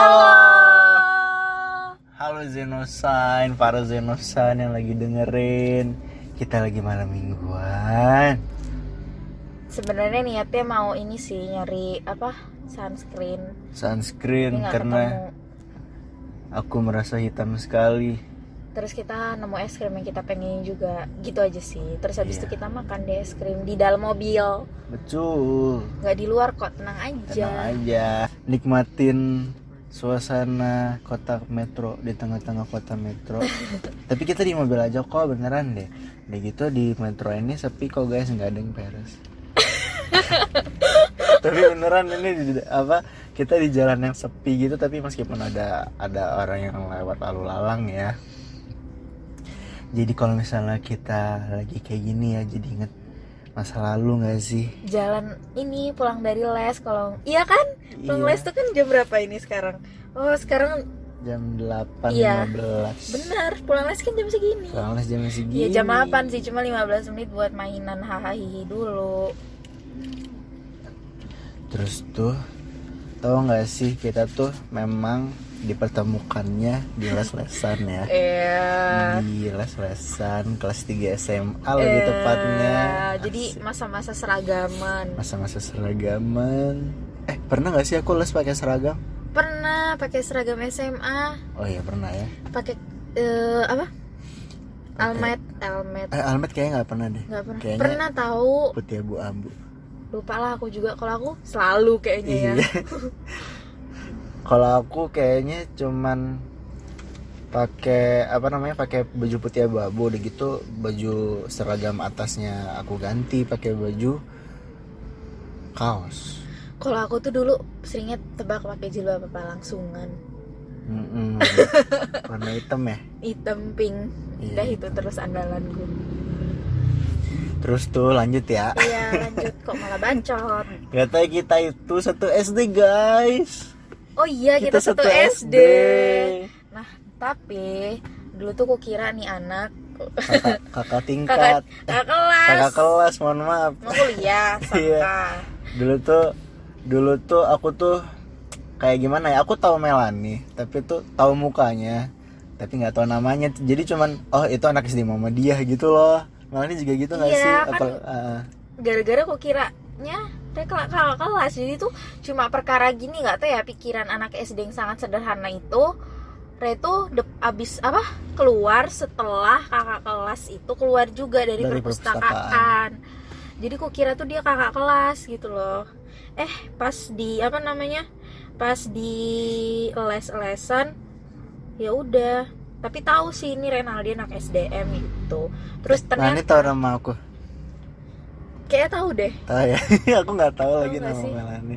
Halo. Halo Zenosan, para Zenosan yang lagi dengerin. Kita lagi malam mingguan. Sebenarnya niatnya mau ini sih nyari apa sunscreen. Sunscreen karena ketemu. aku merasa hitam sekali. Terus kita nemu es krim yang kita pengen juga. Gitu aja sih. Terus habis Iya. itu kita makan deh es krim di dalam mobil. Betul. nggak di luar kok, tenang aja. Tenang aja. Nikmatin suasana kota metro di tengah-tengah kota metro. Tapi kita di mobil aja kok beneran deh. Udah gitu di metro ini sepi kok guys nggak ada yang peres. tapi beneran ini di- apa kita di jalan yang sepi gitu tapi meskipun ada ada orang yang lewat lalu lalang ya. Jadi kalau misalnya kita lagi kayak gini ya jadi inget masa lalu nggak sih? Jalan ini pulang dari les kalau iya kan? Pulang Iya. les tuh kan jam berapa ini sekarang? Oh, sekarang jam 8.15 Iya. benar. Pulang les kan jam segini. Pulang les jam segini Iya jam 8 sih cuma 15 menit buat mainan hahaha dulu. Terus tuh Tahu nggak sih kita tuh memang dipertemukannya di les-lesan ya Iya. Di les-lesan kelas 3 SMA lebih Eh, tepatnya Jadi masa-masa seragaman. Masa-masa seragaman Eh pernah nggak sih aku les pakai seragam? Pernah pakai seragam SMA, Oh iya pernah ya pakai eh, apa? Pakai- Almet, almet. Eh Almet kayaknya nggak pernah deh Nggak pernah. Kayaknya Pernah tahu. putih abu-abu Lupa lah aku juga. Kalau aku selalu kayaknya ya. Iya. Kalau aku kayaknya cuman pakai apa namanya pakai baju putih abu-abu udah gitu baju seragam atasnya aku ganti pakai baju kaos. Kalau aku tuh dulu seringnya tebak pakai jilbab apa langsungan. Mm-mm. Warna hitam ya. Hitam pink. Iya. Udah itu terus andalanku. Terus tuh lanjut ya. Iya lanjut kok malah bacot. Katanya kita itu satu SD guys. Oh iya kita, satu SD. Nah tapi dulu tuh kukira nih anak Kakak, kakak kakak tingkat. kakak kelas Kakak kelas, mohon maaf. mau kuliah Iya. dulu tuh dulu tuh aku tuh kayak gimana ya aku tahu Melani tapi tuh tahu mukanya tapi nggak tahu namanya jadi cuman oh itu anak SD mama dia gitu loh Melani juga gitu nggak Iya, sih kan. apa ah, gara-gara kukiranya dia kakak kakak kelas jadi tuh cuma perkara gini nggak tahu ya pikiran anak SD yang sangat sederhana itu Re tuh abis apa keluar setelah kakak kelas itu keluar juga dari, Dari perpustakaan. Jadi kukira tuh dia kakak kelas gitu loh. Eh pas di apa namanya pas di les-lesan ya udah. Tapi tahu sih ini Renaldi anak SDM gitu. Terus ternyata tahu nama aku. Kayak tahu deh. tahu ya? Aku nggak tahu lagi nama sih? Melani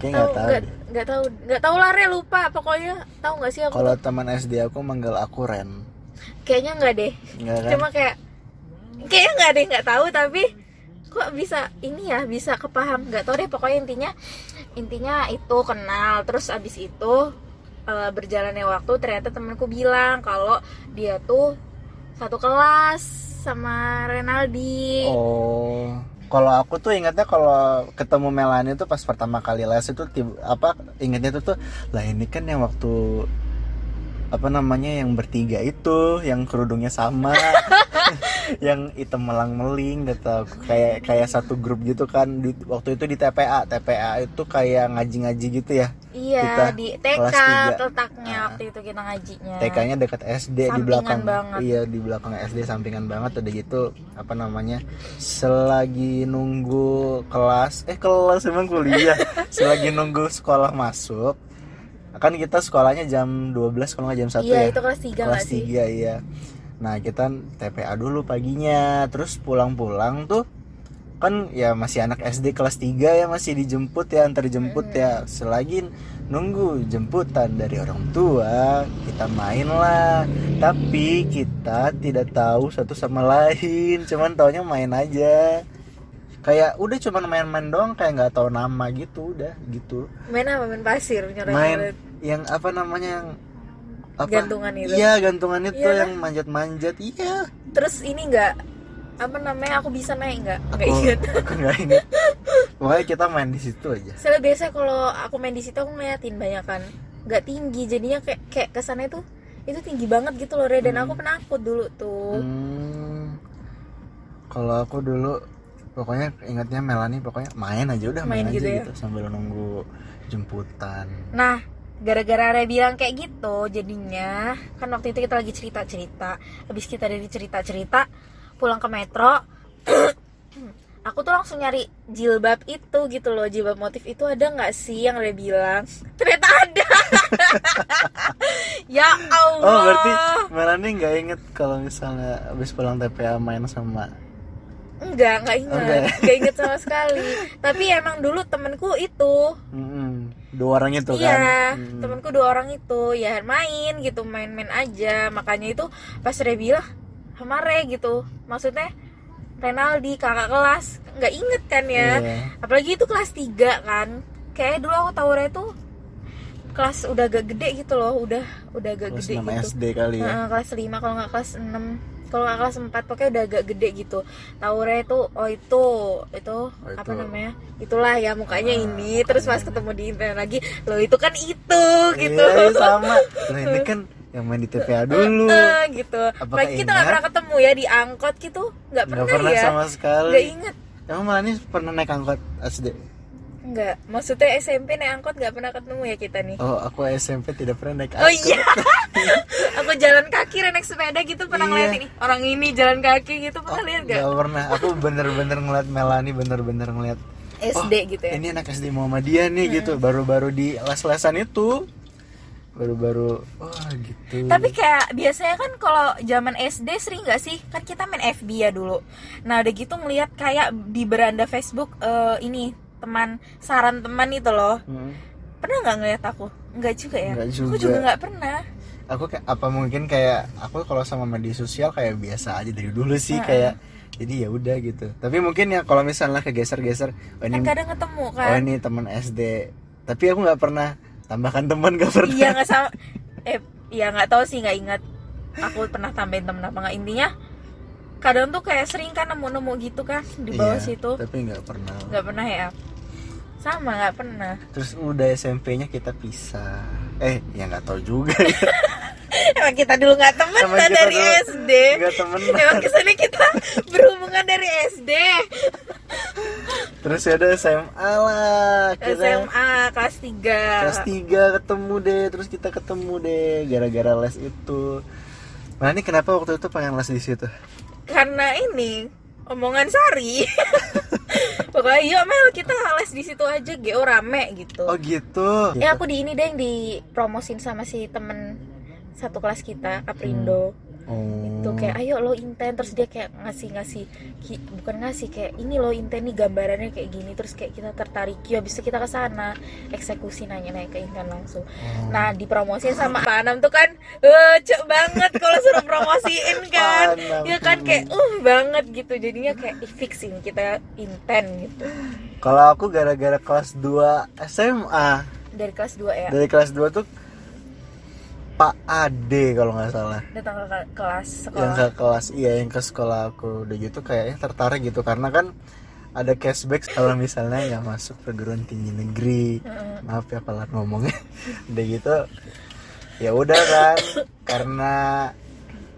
kayak nggak tahu nggak tahu nggak tahu lah Re lupa. Pokoknya tahu nggak sih aku kalau teman SD aku manggil aku Ren. Kayaknya nggak deh. Nggak kan? Cuma kayak kayaknya nggak deh nggak tahu tapi kok bisa ini ya bisa kepaham? Nggak tahu deh pokoknya intinya intinya itu kenal. Terus abis itu eh, berjalannya waktu ternyata temanku bilang kalau dia tuh satu kelas sama Renaldi. Oh, kalau aku tuh ingatnya kalau ketemu Melani tuh pas pertama kali les itu tiba, apa ingatnya tuh tuh lah ini kan yang waktu apa namanya yang bertiga itu yang kerudungnya sama yang hitam melang meling gitu. Kayak kayak satu grup gitu kan. Di, waktu itu di TPA TPA itu kayak ngaji-ngaji gitu ya. Iya Kita di TK kelas tiga. letaknya Ah. waktu itu kita ngajinya. TK-nya dekat SD di Sampingan belakang. banget. iya di belakang SD sampingan banget. Udah gitu apa namanya selagi nunggu kelas eh kelas emang kuliah. Selagi nunggu sekolah masuk kan kita sekolahnya jam 12 kalau nggak jam 1 iya ya. itu kelas tiga kelas nggak sih? 3 iya nah kita TPA dulu paginya. Terus pulang-pulang tuh kan ya masih anak SD kelas 3 ya masih dijemput ya antar jemput ya. Selagi nunggu jemputan dari orang tua kita main lah tapi kita tidak tahu satu sama lain cuman taunya main aja. Kayak udah cuman main-main doang kayak nggak tahu nama gitu udah gitu. Main apa? Main pasir main yang apa namanya yang apa? Gantungan itu? iya gantungan itu Iya yang manjat-manjat iya. Terus ini enggak apa namanya aku bisa naik nggak? Nggak ingat. aku nggak ingat. Pokoknya kita main di situ aja. Soalnya biasa kalau aku main di situ aku ngeliatin banyak kan. Nggak tinggi jadinya kayak kayak kesannya tuh itu tinggi banget gitu loh Re dan Hmm. aku penakut dulu tuh. Hmm, kalau aku dulu pokoknya ingatnya Melani pokoknya main aja udah main, Main aja gitu ya? gitu sambil nunggu jemputan. Nah, gara-gara Re bilang kayak gitu, jadinya kan waktu itu kita lagi cerita-cerita. Habis kita dari cerita-cerita, pulang ke metro, aku tuh langsung nyari jilbab itu gitu loh, jilbab motif itu ada nggak sih yang Re bilang? Ternyata ada. ya Allah. Oh berarti Melani nggak inget kalau misalnya habis pulang TPA main sama Enggak, enggak ingat. Enggak. Enggak ingat sama sekali. Tapi emang dulu temenku itu Mm-mm, dua orang itu iya, kan? Mm. temanku dua orang itu ya main gitu, main-main aja. Makanya itu pas Re bilang sama Re gitu, maksudnya Renaldi kakak kelas, nggak inget kan ya? Iya. Apalagi itu kelas 3 kan. Kayaknya dulu aku tahu Re tuh kelas udah agak gede gitu loh, udah udah agak Kelas gede 6 gitu. SD kali ya. Heeh, kelas 5 kalau nggak kelas 6 kalau nggak kelas 4 pokoknya udah agak gede gitu Taure itu oh itu itu apa itu. namanya itulah ya mukanya Ah, ini terus pas ketemu di internet lagi lo itu kan itu gitu Iya, sama. Lah ini kan yang main di TPA dulu. Eh, gitu Apakah lagi kita nggak pernah ketemu ya di angkot gitu nggak pernah, Nggak pernah ya sama sekali. nggak inget Emang Melani pernah naik angkot SD? Nggak maksudnya SMP naik angkot nggak pernah ketemu ya kita nih Oh, aku SMP tidak pernah naik Oh angkot. iya, aku jalan kaki naik sepeda gitu pernah Iya. ngeliat ini orang ini jalan kaki gitu pernah lihat gak? Gak pernah. Aku bener-bener ngeliat Melani bener-bener ngeliat SD gitu ya. ini anak SD Muhammadiyah nih gitu. Baru-baru di les-lesan itu. Baru-baru wah gitu. Tapi kayak biasanya kan kalau zaman SD sering nggak sih? Kan kita main FB ya dulu. Nah udah gitu ngeliat kayak di beranda Facebook eh, ini teman saran teman itu loh. Hmm. Pernah nggak ngeliat aku? Nggak juga ya? Nggak Aku juga. juga nggak pernah. Aku kayak apa mungkin kayak aku kalau sama media sosial kayak biasa aja dari dulu sih kayak jadi ya udah gitu. Tapi mungkin ya kalau misalnya kegeser-geser oh Kan ini kadang ketemu oh kan. ini teman SD. Tapi aku nggak pernah tambahkan teman gak pernah. Iya nggak sama. Eh, ya nggak tahu sih nggak ingat. Aku pernah tambahin temen apa nggak intinya. Kadang tuh kayak sering kan nemu-nemu gitu kan di bawah Iya, situ. Tapi nggak pernah. Nggak pernah ya? Sama nggak pernah. Terus udah SMP-nya kita pisah. Eh, ya nggak tahu juga. ya. Emang kita dulu nggak temenan Emang kita dari dulu SD. nggak temenan. Emang ke sana kita berhubungan dari SD. Terus ya udah SMA lah. Kita SMA kelas 3 kelas 3 ketemu deh. Terus kita ketemu deh gara-gara les itu. Nah ini kenapa waktu itu pengen les di situ? Karena ini omongan Sari. Pokoknya yuk Mel kita les di situ aja GO rame gitu. Oh gitu. Ya aku di ini deh yang dipromosin sama si temen satu kelas kita Aprindo. Oh. Itu kayak ayo lo inten terus dia kayak ngasih ngasih ki- bukan ngasih kayak ini lo inten nih gambarannya kayak gini. Terus kayak kita tertarik habis itu kita ke sana eksekusi nanya nanya ke inten langsung. Oh. nah dipromosiin sama Pak Anam tuh kan eh cek banget kalau suruh promosiin kan. Ya kan kayak uh banget gitu. Jadinya kayak ih, fix ini kita inten gitu. Kalau aku gara-gara kelas 2 SMA. dari kelas 2 ya? Dari kelas 2 tuh Pak Ade kalau nggak salah. datang ke ke- kelas yang sekolah ke kelas iya yang ke sekolah aku. Udah gitu kayaknya tertarik gitu karena kan ada cashback kalau misalnya nggak masuk perguruan tinggi negeri. Maaf ya pelan ngomongnya. Udah gitu ya udah kan. Karena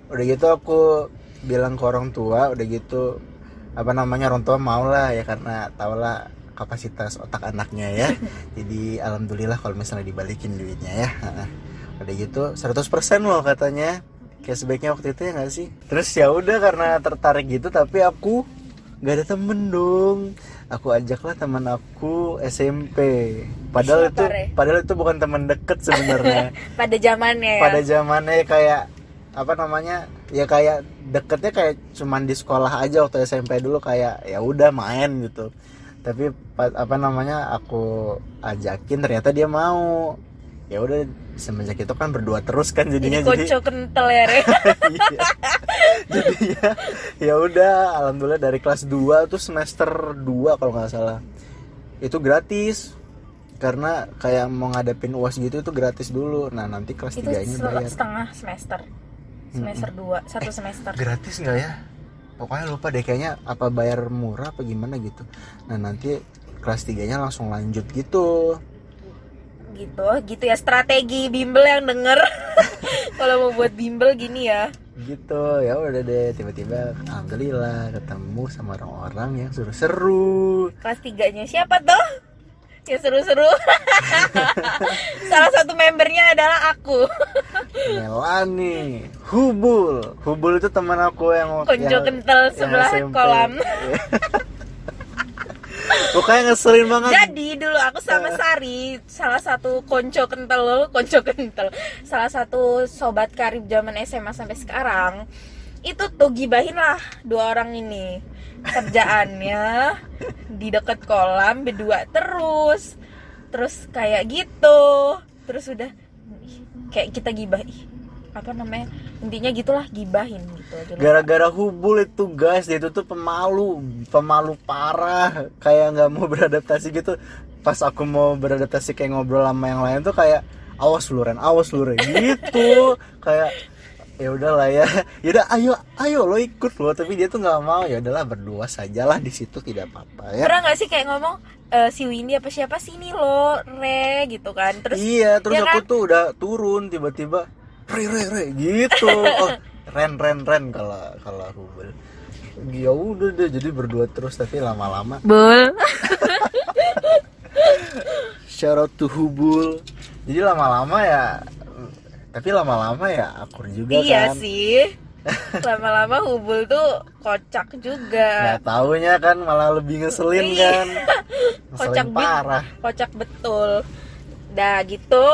udah gitu aku bilang ke orang tua udah gitu apa namanya orang tua mau lah ya karena tau lah kapasitas otak anaknya ya. Jadi alhamdulillah kalau misalnya dibalikin duitnya ya. Udah gitu 100% loh katanya. Cashbacknya waktu itu ya nggak sih? Terus ya udah karena tertarik gitu tapi aku nggak ada temen dong. Aku ajaklah teman aku SMP padahal Siapa, itu Re? padahal itu bukan teman deket sebenarnya. Pada zamannya ya? Pada zamannya kayak apa namanya ya kayak deketnya kayak cuman di sekolah aja waktu SMP dulu kayak ya udah main gitu. Tapi pa- apa namanya aku ajakin ternyata dia mau ya udah semenjak itu kan berdua terus kan jadinya jadi jadi kocok kental ya Re. Iya. jadinya ya udah alhamdulillah dari kelas 2 tuh semester 2 kalau nggak salah. Itu gratis karena kayak mau ngadepin uas gitu itu gratis dulu. Nah nanti kelas itu 3 ini bayar. setengah semester. Semester 2 satu semester. gratis nggak ya? Pokoknya lupa deh kayaknya apa bayar murah apa gimana gitu. Nah nanti kelas 3 nya langsung lanjut gitu gitu gitu ya. Strategi bimbel yang denger. Kalau mau buat bimbel gini ya. Gitu ya udah deh tiba-tiba alhamdulillah ketemu sama orang-orang yang seru-seru. Kelas tiganya siapa tuh? Ya seru-seru. Salah satu membernya adalah aku. Melani Hubul. Hubul itu teman aku yang yang- kental yang sebelah SMP. kolam. Pokoknya ngeselin banget. Jadi dulu aku sama Sari salah satu konco kental konco kental. Salah satu sobat karib zaman SMA sampai sekarang itu tuh gibahin lah dua orang ini. Kerjaannya di dekat kolam berdua terus. Terus kayak gitu. Terus udah kayak kita gibah ih, apa namanya intinya gitulah gibahin gitu aja gara-gara hubul itu guys dia itu tuh pemalu pemalu parah kayak nggak mau beradaptasi gitu. Pas aku mau beradaptasi kayak ngobrol sama yang lain tuh kayak awas lu Ren awas lu Ren gitu. Kayak ya udahlah ya yaudah ayo ayo lo ikut lo tapi dia tuh nggak mau. Ya udahlah berdua sajalah di situ tidak apa-apa ya. Pernah nggak sih kayak ngomong "Eh, si Windy apa siapa? Sini lo re gitu kan. Terus iya terus ya aku kan? tuh udah turun tiba-tiba re re re gitu. Oh, ren ren ren kalau kalau hubul ya udah deh jadi berdua terus tapi lama-lama. Bul. Shout out to hubul. Jadi lama-lama ya tapi lama-lama ya akur juga iya kan. sih. Lama-lama hubul tuh kocak juga. Nggak taunya kan malah lebih ngeselin Iya. kan. Kocak ngeselin bit- parah. kocak betul. Dah gitu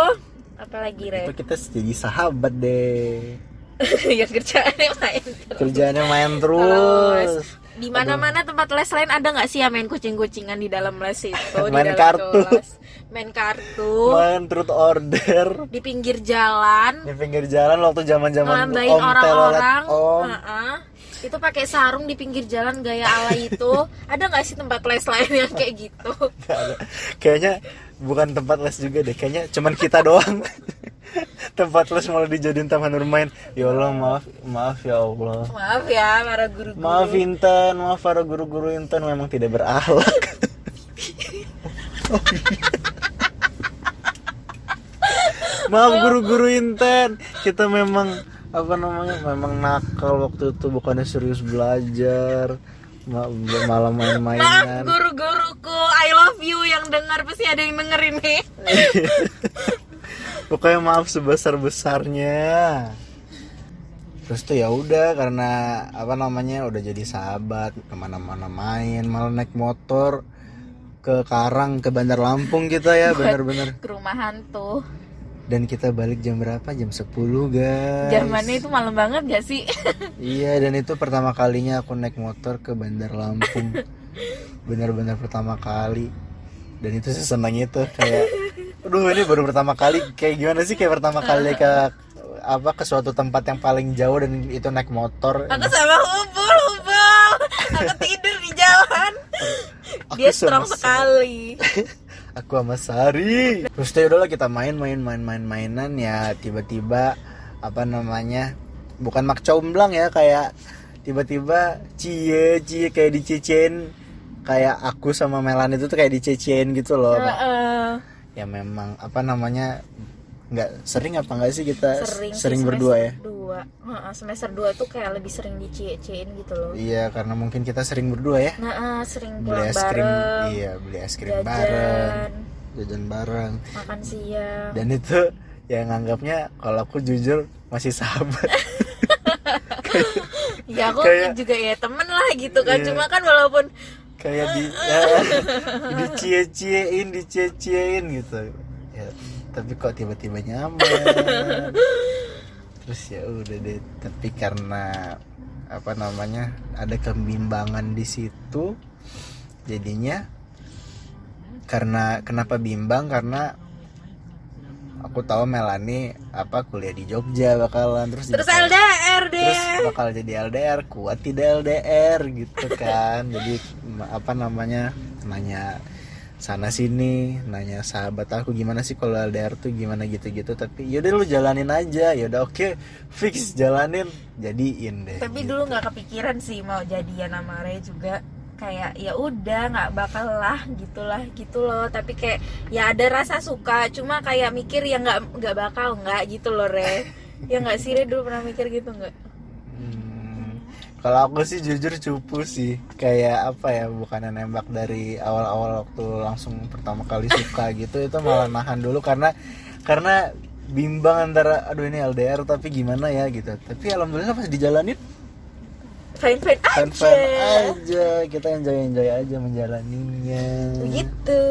apalagi re itu kita jadi sahabat deh. Yang kerjaannya main terus. kerjaannya main Terus. Terus di mana-mana tempat les lain ada nggak sih yang main kucing-kucingan di dalam les itu? Di Main dalam kartu. kelas? main kartu. Main truth order. Di pinggir jalan. Di pinggir jalan waktu zaman zaman ngelambain om telolet orang-orang. Om. Heeh. Itu pakai sarung di pinggir jalan gaya ala itu. Ada nggak sih tempat les lain yang kayak gitu? Ada. kayaknya bukan tempat les juga deh. Kayaknya cuman kita doang. Tempat les malah dijadiin taman bermain. Ya Allah maaf. Maaf ya Allah. Maaf ya para guru-guru. Maaf Intan. Maaf para guru-guru Intan. Memang tidak berakhlak maaf guru-guru Intan. Kita memang apa namanya? Memang nakal waktu itu bukannya serius belajar ma- malah maaf main-mainan guru-guruku I love you yang dengar pasti ada yang denger ini pokoknya maaf sebesar besarnya terus tuh ya udah karena apa namanya udah jadi sahabat ke mana-mana main malah naik motor ke Karang ke Bandar Lampung kita ya bener-bener ke rumah hantu dan kita balik jam berapa? Jam 10 guys. Zamannya itu malam banget gak sih? Iya dan itu pertama kalinya aku naik motor ke Bandar Lampung. Bener-bener pertama kali. Dan itu sesenang itu kayak aduh ini baru pertama kali. Kayak gimana sih? Kayak pertama kali ke apa ke suatu tempat yang paling jauh dan itu naik motor. Aku sama hubul hubul aku tidur di jalan. Aku dia sama strong sekali aku sama Sari. Terus ya udahlah kita main main main main mainan ya. Tiba-tiba apa namanya bukan mak comblang ya kayak tiba-tiba cie cie kayak dicecein kayak aku sama Melan itu tuh kayak dicecein gitu loh. Heeh. ya memang apa namanya nggak sering apa nggak sih kita sering sering, berdua ya? dua. Heeh, semester 2 tuh kayak lebih sering dicie-ciein gitu loh. Iya karena mungkin kita sering berdua ya. Nah sering beli es krim bareng iya beli es krim jajan bareng jajan bareng. makan siang. Dan itu yang nganggapnya kalau aku jujur masih sahabat. Ya aku kayak- juga ya temen lah gitu kan. Iya. cuma kan walaupun kayak di ya, dicie-ciein dicie-ciein gitu. Ya tapi kok tiba-tiba nyaman? Terus ya udah deh tapi karena apa namanya ada kebimbangan di situ jadinya karena kenapa bimbang? Karena aku tahu Melani apa kuliah di Jogja bakalan terus terus bakal- LDR deh. terus bakal jadi LDR kuat tidak LDR gitu kan. Jadi apa namanya nanya sana sini nanya sahabat aku gimana sih kalau LDR tuh gimana gitu-gitu? Tapi yaudah lu jalanin aja. Yaudah oke fix jalanin. Jadiin deh tapi gitu. dulu nggak kepikiran sih mau jadian sama Ray juga. Kayak ya udah nggak bakal lah gitulah gitu loh. Tapi kayak ya ada rasa suka cuma kayak mikir ya nggak nggak bakal nggak gitu loh re ya nggak sih re dulu pernah mikir gitu nggak kalau aku sih jujur cupu sih. Kayak apa ya bukan nembak dari awal-awal waktu langsung pertama kali suka gitu itu malah nahan dulu karena karena bimbang antara aduh ini LDR tapi gimana ya gitu. Tapi alhamdulillah pas dijalanin fine fine aja. Fun aja. Kita enjoy enjoy aja menjalaninya. Gitu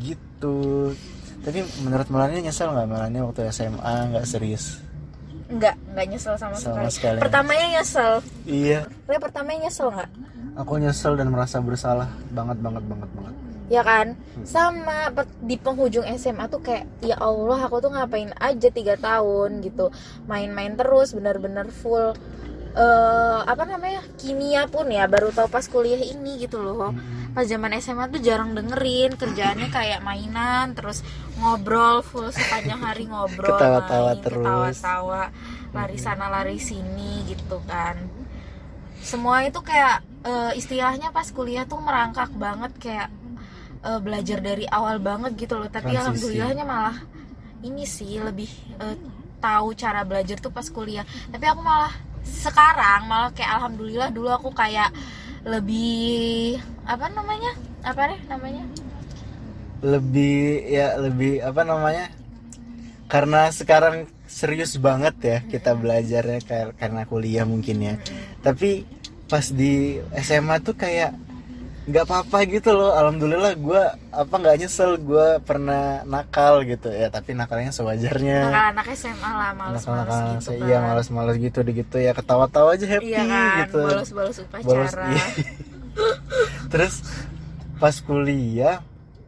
gitu tapi menurut Melania nyesel nggak? Melania waktu SMA nggak serius nggak nggak nyesel sama, Sama sekali. sekali. pertamanya nyesel. Iya. Re pertamanya nyesel nggak? Aku nyesel dan merasa bersalah banget banget banget banget. Ya kan? Sama pe- di penghujung SMA tuh kayak ya Allah aku tuh ngapain aja tiga tahun gitu. Main-main terus bener-bener full eh apa namanya kimia pun ya baru tahu pas kuliah ini gitu loh. Pas zaman SMA tuh jarang dengerin kerjaannya kayak mainan terus ngobrol full sepanjang hari ngobrol Ketawa-tawa main, terus. ketawa-tawa lari sana lari sini gitu kan. Semua itu kayak eh, istilahnya pas kuliah tuh merangkak banget kayak eh, belajar dari awal banget gitu loh. Tapi Transisi. alhamdulillahnya malah ini sih lebih eh, tahu cara belajar tuh pas kuliah. Tapi aku malah sekarang malah kayak alhamdulillah dulu aku kayak lebih apa namanya? Apa deh namanya lebih ya lebih apa namanya karena sekarang serius banget ya kita belajarnya karena kuliah mungkin ya. Tapi pas di SMA tuh kayak nggak apa-apa gitu loh. Alhamdulillah gue apa nggak nyesel gue pernah nakal gitu ya. Tapi nakalnya sewajarnya. Anak-anak SMA lah males-males nakal gitu kan. Iya malas-malas gitu deh gitu ya. Ketawa-tawa aja happy iya kan gitu. bolos-bolos Bolos, upacara iya. terus pas kuliah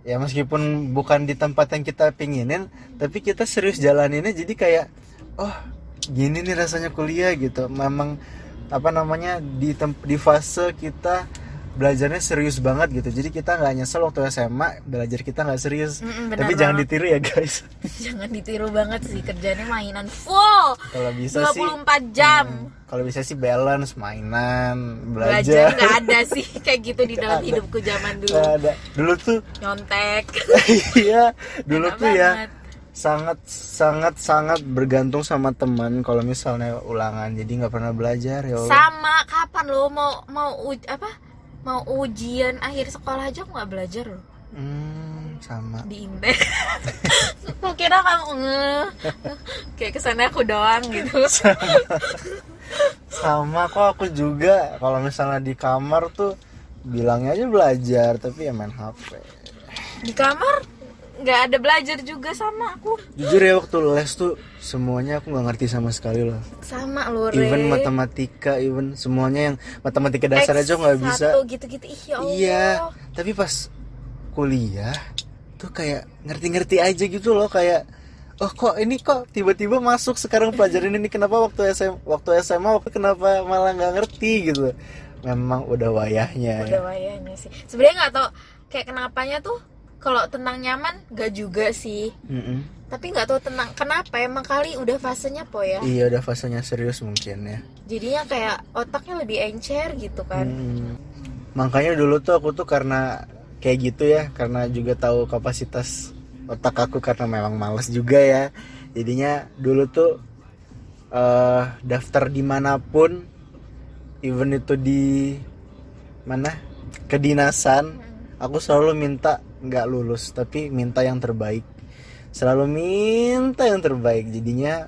ya meskipun bukan di tempat yang kita pinginin tapi kita serius jalaninnya jadi kayak oh gini nih rasanya kuliah gitu. Memang apa namanya di di fase kita belajarnya serius banget gitu. Jadi kita nggak nyesel waktu SMA belajar kita nggak serius. Mm-mm, benar tapi jangan banget. ditiru ya guys. Jangan ditiru banget sih kerjanya mainan full. Kalau bisa sih 24 jam. Hmm, kalau bisa sih balance mainan belajar belajar. nggak ada sih kayak gitu di dalam ada. hidupku zaman dulu. Nggak ada. Dulu tuh nyontek. Iya dulu Enak tuh ya banget. sangat sangat sangat bergantung sama teman kalau misalnya ulangan. Jadi nggak pernah belajar ya Allah. sama kapan lo mau mau apa mau ujian akhir sekolah aja aku nggak belajar loh. Hmm, sama. Di Intek aku kira kamu nge kayak kesannya aku doang gitu. Sama kok aku juga. Kalau misalnya di kamar tuh bilangnya aja belajar tapi ya main HP di kamar nggak ada belajar juga sama aku. Jujur ya waktu les tuh semuanya aku nggak ngerti sama sekali loh. Sama lo Re. even matematika even semuanya yang matematika dasar aja nggak bisa. gitu-gitu. Ih ya Allah. Iya, tapi pas kuliah tuh kayak ngerti-ngerti aja gitu loh kayak oh kok ini kok tiba-tiba masuk sekarang pelajaran ini? Kenapa waktu SMA waktu SMA waktu kenapa malah nggak ngerti? Gitu. Memang udah wayahnya. udah wayahnya sih. Sebenarnya nggak tau kayak kenapanya tuh kalau tenang nyaman gak juga sih Mm-mm. tapi nggak tahu tenang kenapa emang kali udah fasenya po ya Iya udah fasenya serius mungkin ya. jadinya kayak otaknya lebih encer gitu kan Mm. Makanya dulu tuh aku tuh karena kayak gitu ya, karena juga tahu kapasitas otak aku karena memang males juga ya. Jadinya dulu tuh eh daftar di mana pun, even itu di mana kedinasan, aku selalu minta nggak lulus, tapi minta yang terbaik. Selalu minta yang terbaik. Jadinya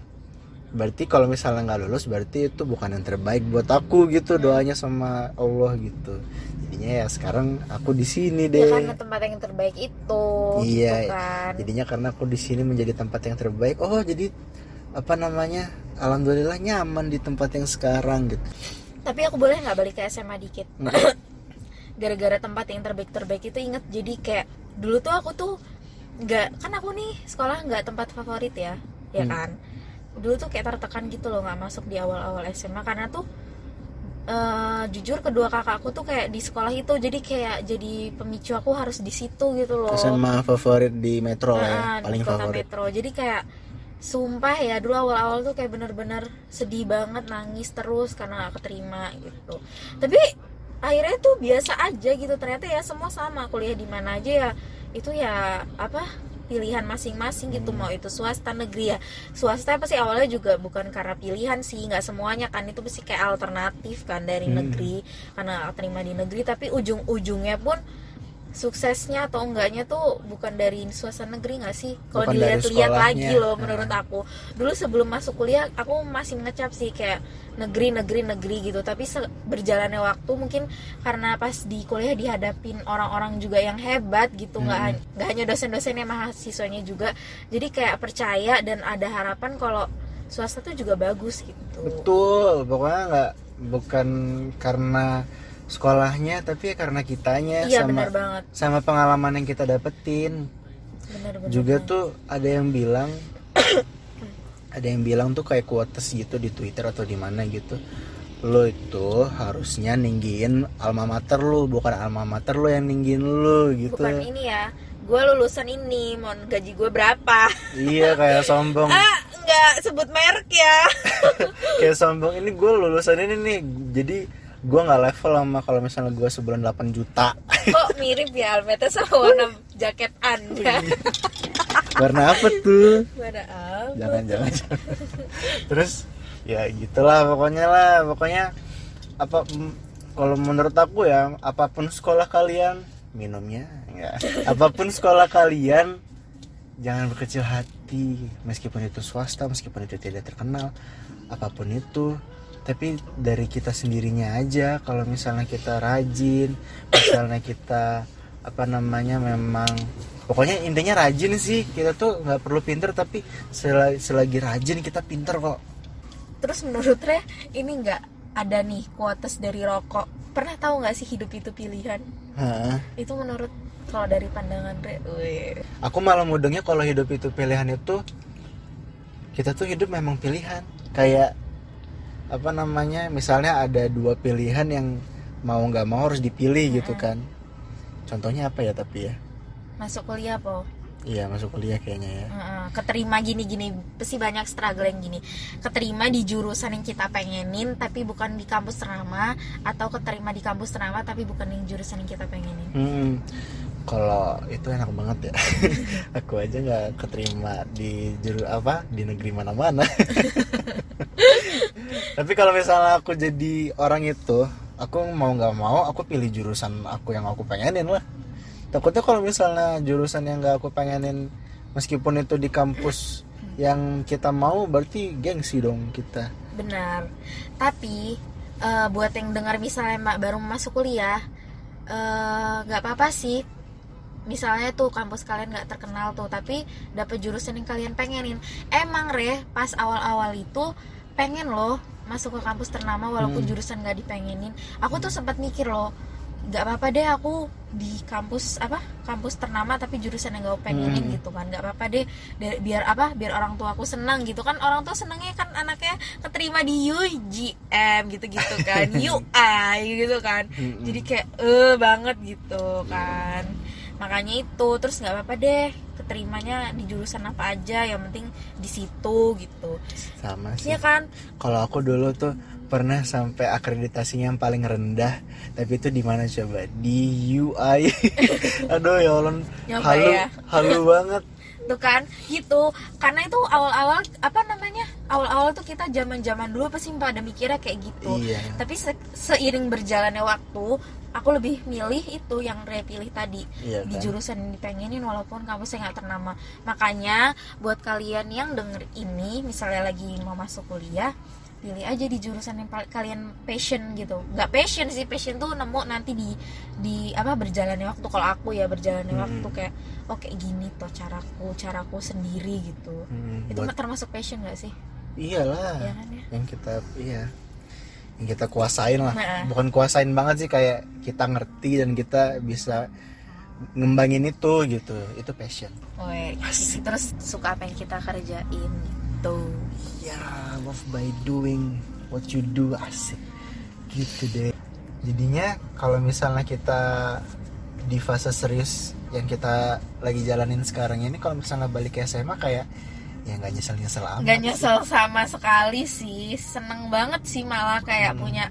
berarti kalau misalnya nggak lulus berarti itu bukan yang terbaik buat aku gitu doanya sama Allah gitu. Jadinya ya sekarang aku di sini ya deh. karena tempat yang terbaik itu iya gitu kan. jadinya karena aku di sini menjadi tempat yang terbaik. Oh jadi apa namanya alhamdulillah nyaman di tempat yang sekarang gitu. Tapi aku boleh nggak balik ke SMA dikit? Gara-gara tempat yang terbaik terbaik itu inget jadi kayak dulu tuh aku tuh nggak kan aku nih sekolah nggak tempat favorit ya ya Hmm. kan? Dulu tuh kayak tertekan gitu loh nggak masuk di awal-awal SMA karena tuh eh, jujur kedua kakakku tuh kayak di sekolah itu jadi kayak jadi pemicu aku harus di situ gitu loh. SMA favorit di Metro lah ya Nah, di paling kota favorit. metro. Jadi kayak sumpah ya dulu awal-awal tuh kayak bener-bener sedih banget nangis terus karena gak keterima gitu. Tapi akhirnya tuh biasa aja gitu. Ternyata ya semua sama kuliah di mana aja ya. Itu ya apa pilihan masing-masing gitu. Hmm. mau itu swasta negeri ya. Swasta pasti awalnya juga bukan karena pilihan sih nggak semuanya kan. Itu pasti kayak alternatif kan dari Hmm. negeri karena terima di negeri. Tapi ujung-ujungnya pun suksesnya atau enggaknya tuh bukan dari swasta negeri nggak sih? Kalau dilihat-lihat lagi loh menurut aku. Dulu sebelum masuk kuliah aku masih ngecap sih kayak negeri negeri negeri gitu. Tapi berjalannya waktu mungkin karena pas di kuliah dihadapin orang-orang juga yang hebat gitu. Nggak Hmm. nggak hanya dosen-dosennya mahasiswanya juga. Jadi kayak percaya dan ada harapan kalau swasta tuh juga bagus gitu. Betul. Pokoknya nggak bukan karena sekolahnya tapi ya karena kitanya iya sama banget. sama pengalaman yang kita dapetin. Benar-benar juga tuh ada yang bilang ada yang bilang tuh kayak quotes gitu di Twitter atau di mana gitu. Lo itu harusnya ninggiin alma mater lu bukan alma mater lu yang ninggiin lu gitu. Bukan ini ya gue lulusan ini mau gaji gue berapa? Iya kayak sombong. Ah nggak sebut merek ya. Kayak sombong. Ini gue lulusan ini nih jadi gue nggak level sama kalau misalnya gue sebulan 8 juta. Kok mirip ya Almeta sama warna jaket anda warna apa tuh? Warna apa? Jangan jangan, jangan. terus ya gitulah pokoknya lah. Pokoknya apa kalau menurut aku ya apa pun sekolah kalian minumnya ya. Apa pun sekolah kalian jangan berkecil hati. Meskipun itu swasta meskipun itu tidak terkenal apa pun itu tapi dari kita sendirinya aja kalau misalnya kita rajin misalnya kita apa namanya memang pokoknya intinya rajin sih. Kita tuh nggak perlu pinter tapi selagi, selagi rajin kita pinter kok. Terus menurut Re ini nggak ada nih kuotas dari rokok. Pernah tahu nggak sih hidup itu pilihan? Hah. itu menurut kalau dari pandangan Re wih. aku malah mudengnya kalau hidup itu pilihan itu kita tuh hidup memang pilihan. Kayak apa namanya misalnya ada dua pilihan yang mau nggak mau harus dipilih gitu kan. Contohnya apa ya tapi ya? Masuk kuliah po. Iya masuk kuliah kayaknya ya. Keterima gini-gini pasti banyak struggle yang gini. Keterima di jurusan yang kita pengenin tapi bukan di kampus ternama atau keterima di kampus ternama tapi bukan yang jurusan yang kita pengenin. Hmm, kalau itu enak banget ya. Aku aja nggak keterima di juru apa di negeri mana-mana. Tapi kalau misalnya aku jadi orang itu, aku mau nggak mau aku pilih jurusan aku yang aku pengenin lah. Takutnya kalau misalnya jurusan yang nggak aku pengenin, meskipun itu di kampus yang kita mau, berarti gengsi dong kita. benar tapi eh, buat yang dengar misalnya mbak baru masuk kuliah eh, nggak apa-apa sih misalnya tuh kampus kalian nggak terkenal tuh tapi dapet jurusan yang kalian pengenin emang re pas awal-awal itu pengen loh masuk ke kampus ternama walaupun Hmm. jurusan nggak dipengenin aku tuh sempat mikir loh nggak apa-apa deh aku di kampus apa kampus ternama tapi jurusan yang gak pengenin Hmm. gitu kan nggak apa-apa deh biar apa biar orang tua aku senang gitu kan orang tua senangnya kan anaknya keterima di UGM gitu-gitu kan UI gitu kan Mm-mm. jadi kayak eh banget gitu kan makanya itu terus nggak apa-apa deh keterimanya di jurusan apa aja yang penting di situ gitu Sama sih. Iya kan Kalau aku dulu tuh pernah sampai akreditasinya yang paling rendah, tapi itu di mana coba? Di UI. Aduh ya Allah, Nyoba halu, ya. halu banget. tuh kan gitu karena itu awal-awal apa namanya awal-awal tuh kita zaman-zaman dulu pasti pada mikirnya kayak gitu Iya. tapi se- seiring berjalannya waktu aku lebih milih itu yang Ray pilih tadi Iya di kan? jurusan yang dipengenin walaupun kampusnya nggak ternama makanya buat kalian yang denger ini misalnya lagi mau masuk kuliah pilih aja di jurusan yang kalian passion gitu nggak passion sih passion tuh nemu nanti di di apa berjalannya waktu kalau aku ya berjalannya Hmm. waktu kayak oh kayak gini tuh caraku caraku sendiri gitu Hmm, itu buat- termasuk passion gak sih iyalah. ya kan ya Yang kita iya. Yang kita kuasain lah. Nah. Bukan kuasain banget sih kayak kita ngerti dan kita bisa ngembangin itu gitu. Itu passion. Woi, terus suka apa yang kita kerjain gitu Ya, love by doing what you do asik. Gitu deh. Jadinya kalau misalnya kita di fase serius yang kita lagi jalanin sekarang ini kalau misalnya balik ke SMA kayak ya nggak nyesel nyesel amat nggak nyesel sama sekali sih. Seneng banget sih malah kayak Hmm. punya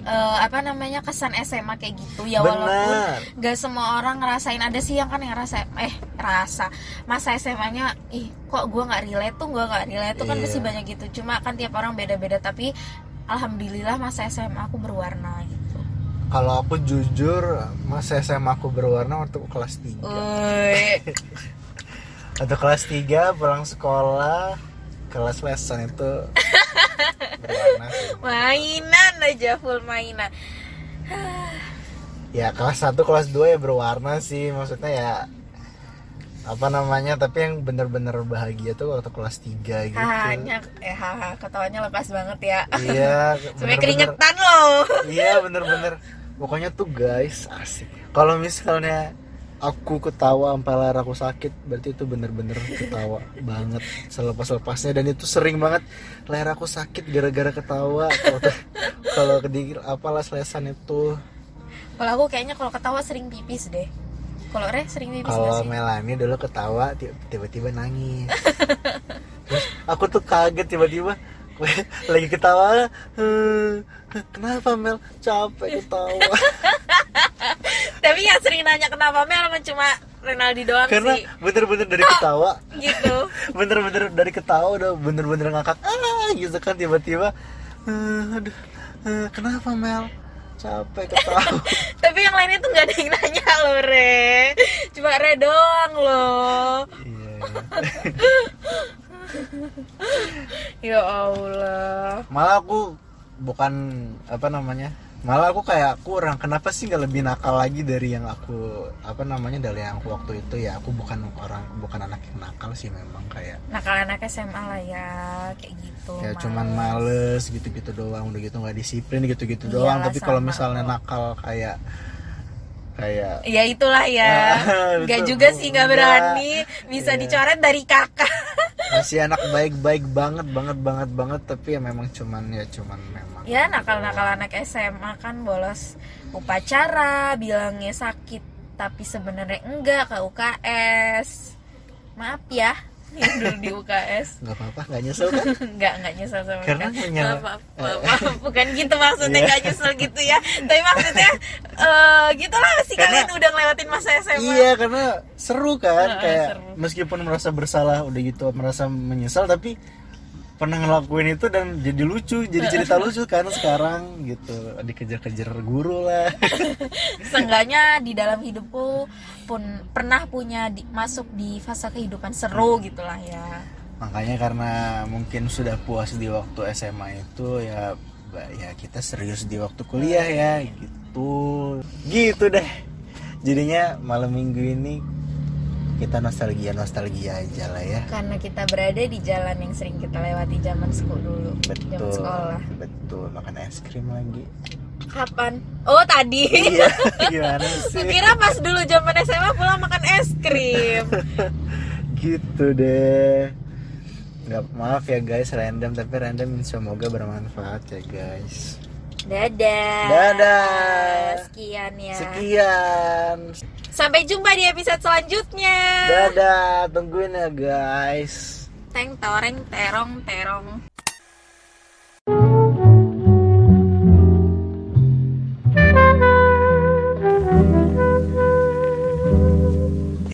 eh, apa namanya kesan SMA kayak gitu. Ya walaupun benar. gak semua orang ngerasain. Ada sih yang kan yang rasa eh rasa masa SMA-nya ih kok gue nggak relate tuh gue nggak relate tuh kan Iya. pasti banyak gitu. Cuma kan tiap orang beda-beda. Tapi alhamdulillah masa SMA aku berwarna gitu. Kalau aku jujur masa SMA aku berwarna waktu kelas 3 Uy, Waktu kelas 3 pulang sekolah kelas lesan itu mainan aja full mainan. Ya kelas 1 kelas 2 ya berwarna sih. Maksudnya ya apa namanya tapi yang bener-bener bahagia tuh waktu kelas 3 gitu. Hahanya eh haha ketawanya lepas banget ya. Iya sampai keringetan loh. Iya bener-bener. Pokoknya tuh guys asik. Kalau misalnya aku ketawa sampai layar aku sakit. Berarti itu bener-bener ketawa banget selepas-lepasnya. Dan itu sering banget layar aku sakit gara-gara ketawa. Kalau- di apalah lesan itu. Kalau aku kayaknya kalau ketawa sering pipis deh. Kalau Re sering pipis kalau Melani dulu ketawa ti- tiba-tiba nangis. Terus aku tuh kaget tiba-tiba. Lagi ketawa "Eh, kenapa Mel? Capek ketawa tapi yang sering nanya kenapa Mel cuma Renaldi doang karena sih? bener-bener dari ketawa. gitu. Bener-bener dari ketawa udah bener-bener ngakak ah gitu kan tiba-tiba "Eh, aduh eh, kenapa Mel? Capek ketawa. Tapi yang lainnya tuh nggak ada yang nanya loh Re. Cuma Re doang loh. Iya. Ya Allah. Malah aku bukan apa namanya malah aku kayak kurang. Kenapa sih nggak lebih nakal lagi dari yang aku apa namanya dari yang aku waktu itu ya? Aku bukan orang bukan anak yang nakal sih memang kayak nakal anak SMA lah ya kayak gitu ya males. cuman males. gitu-gitu doang. Udah gitu nggak disiplin gitu-gitu Iyalah, doang. Tapi kalau misalnya nakal kayak kayak ya itulah ya. Nggak juga sih nggak Enggak. berani. Bisa Iya. dicoret dari kakak masih anak baik-baik banget banget banget banget. Tapi ya memang cuman ya cuman memang. Ya nakal-nakal anak SMA kan bolos upacara bilangnya sakit tapi sebenarnya enggak ke UKS maaf ya dulu di UKS nggak apa-apa nggak nyesel kan enggak enggak nyesel sama Karena maaf, maaf, maaf. bukan gitu maksudnya Iya. enggak nyesel gitu ya tapi maksudnya eh gitulah sih Karena- kalian udah ngelewatin masa SMA Iya karena seru kan kayak seru. meskipun merasa bersalah udah gitu merasa menyesal tapi pernah ngelakuin itu dan jadi lucu jadi cerita lucu kan sekarang gitu. Dikejar-kejar guru lah. Seenggaknya di dalam hidupku pun pernah punya di- masuk di fase kehidupan seru gitulah ya. Makanya karena mungkin sudah puas di waktu SMA itu ya ya kita serius di waktu kuliah ya gitu. Gitu deh. Jadinya malam minggu ini kita nostalgia nostalgia aja lah ya. Karena kita berada di jalan yang sering kita lewati zaman sekolah dulu zaman betul sekolah. betul. Makan es krim lagi. Kapan? Oh tadi. Iya gimana sih? Kukira pas dulu zaman SMA pulang makan es krim. Gitu deh. Nggak maaf ya guys random. Tapi random semoga bermanfaat ya guys. Dadah. Dadah. sekian ya. Sekian sampai jumpa di episode selanjutnya. Dadah tungguin ya guys. Teng toreng terong terong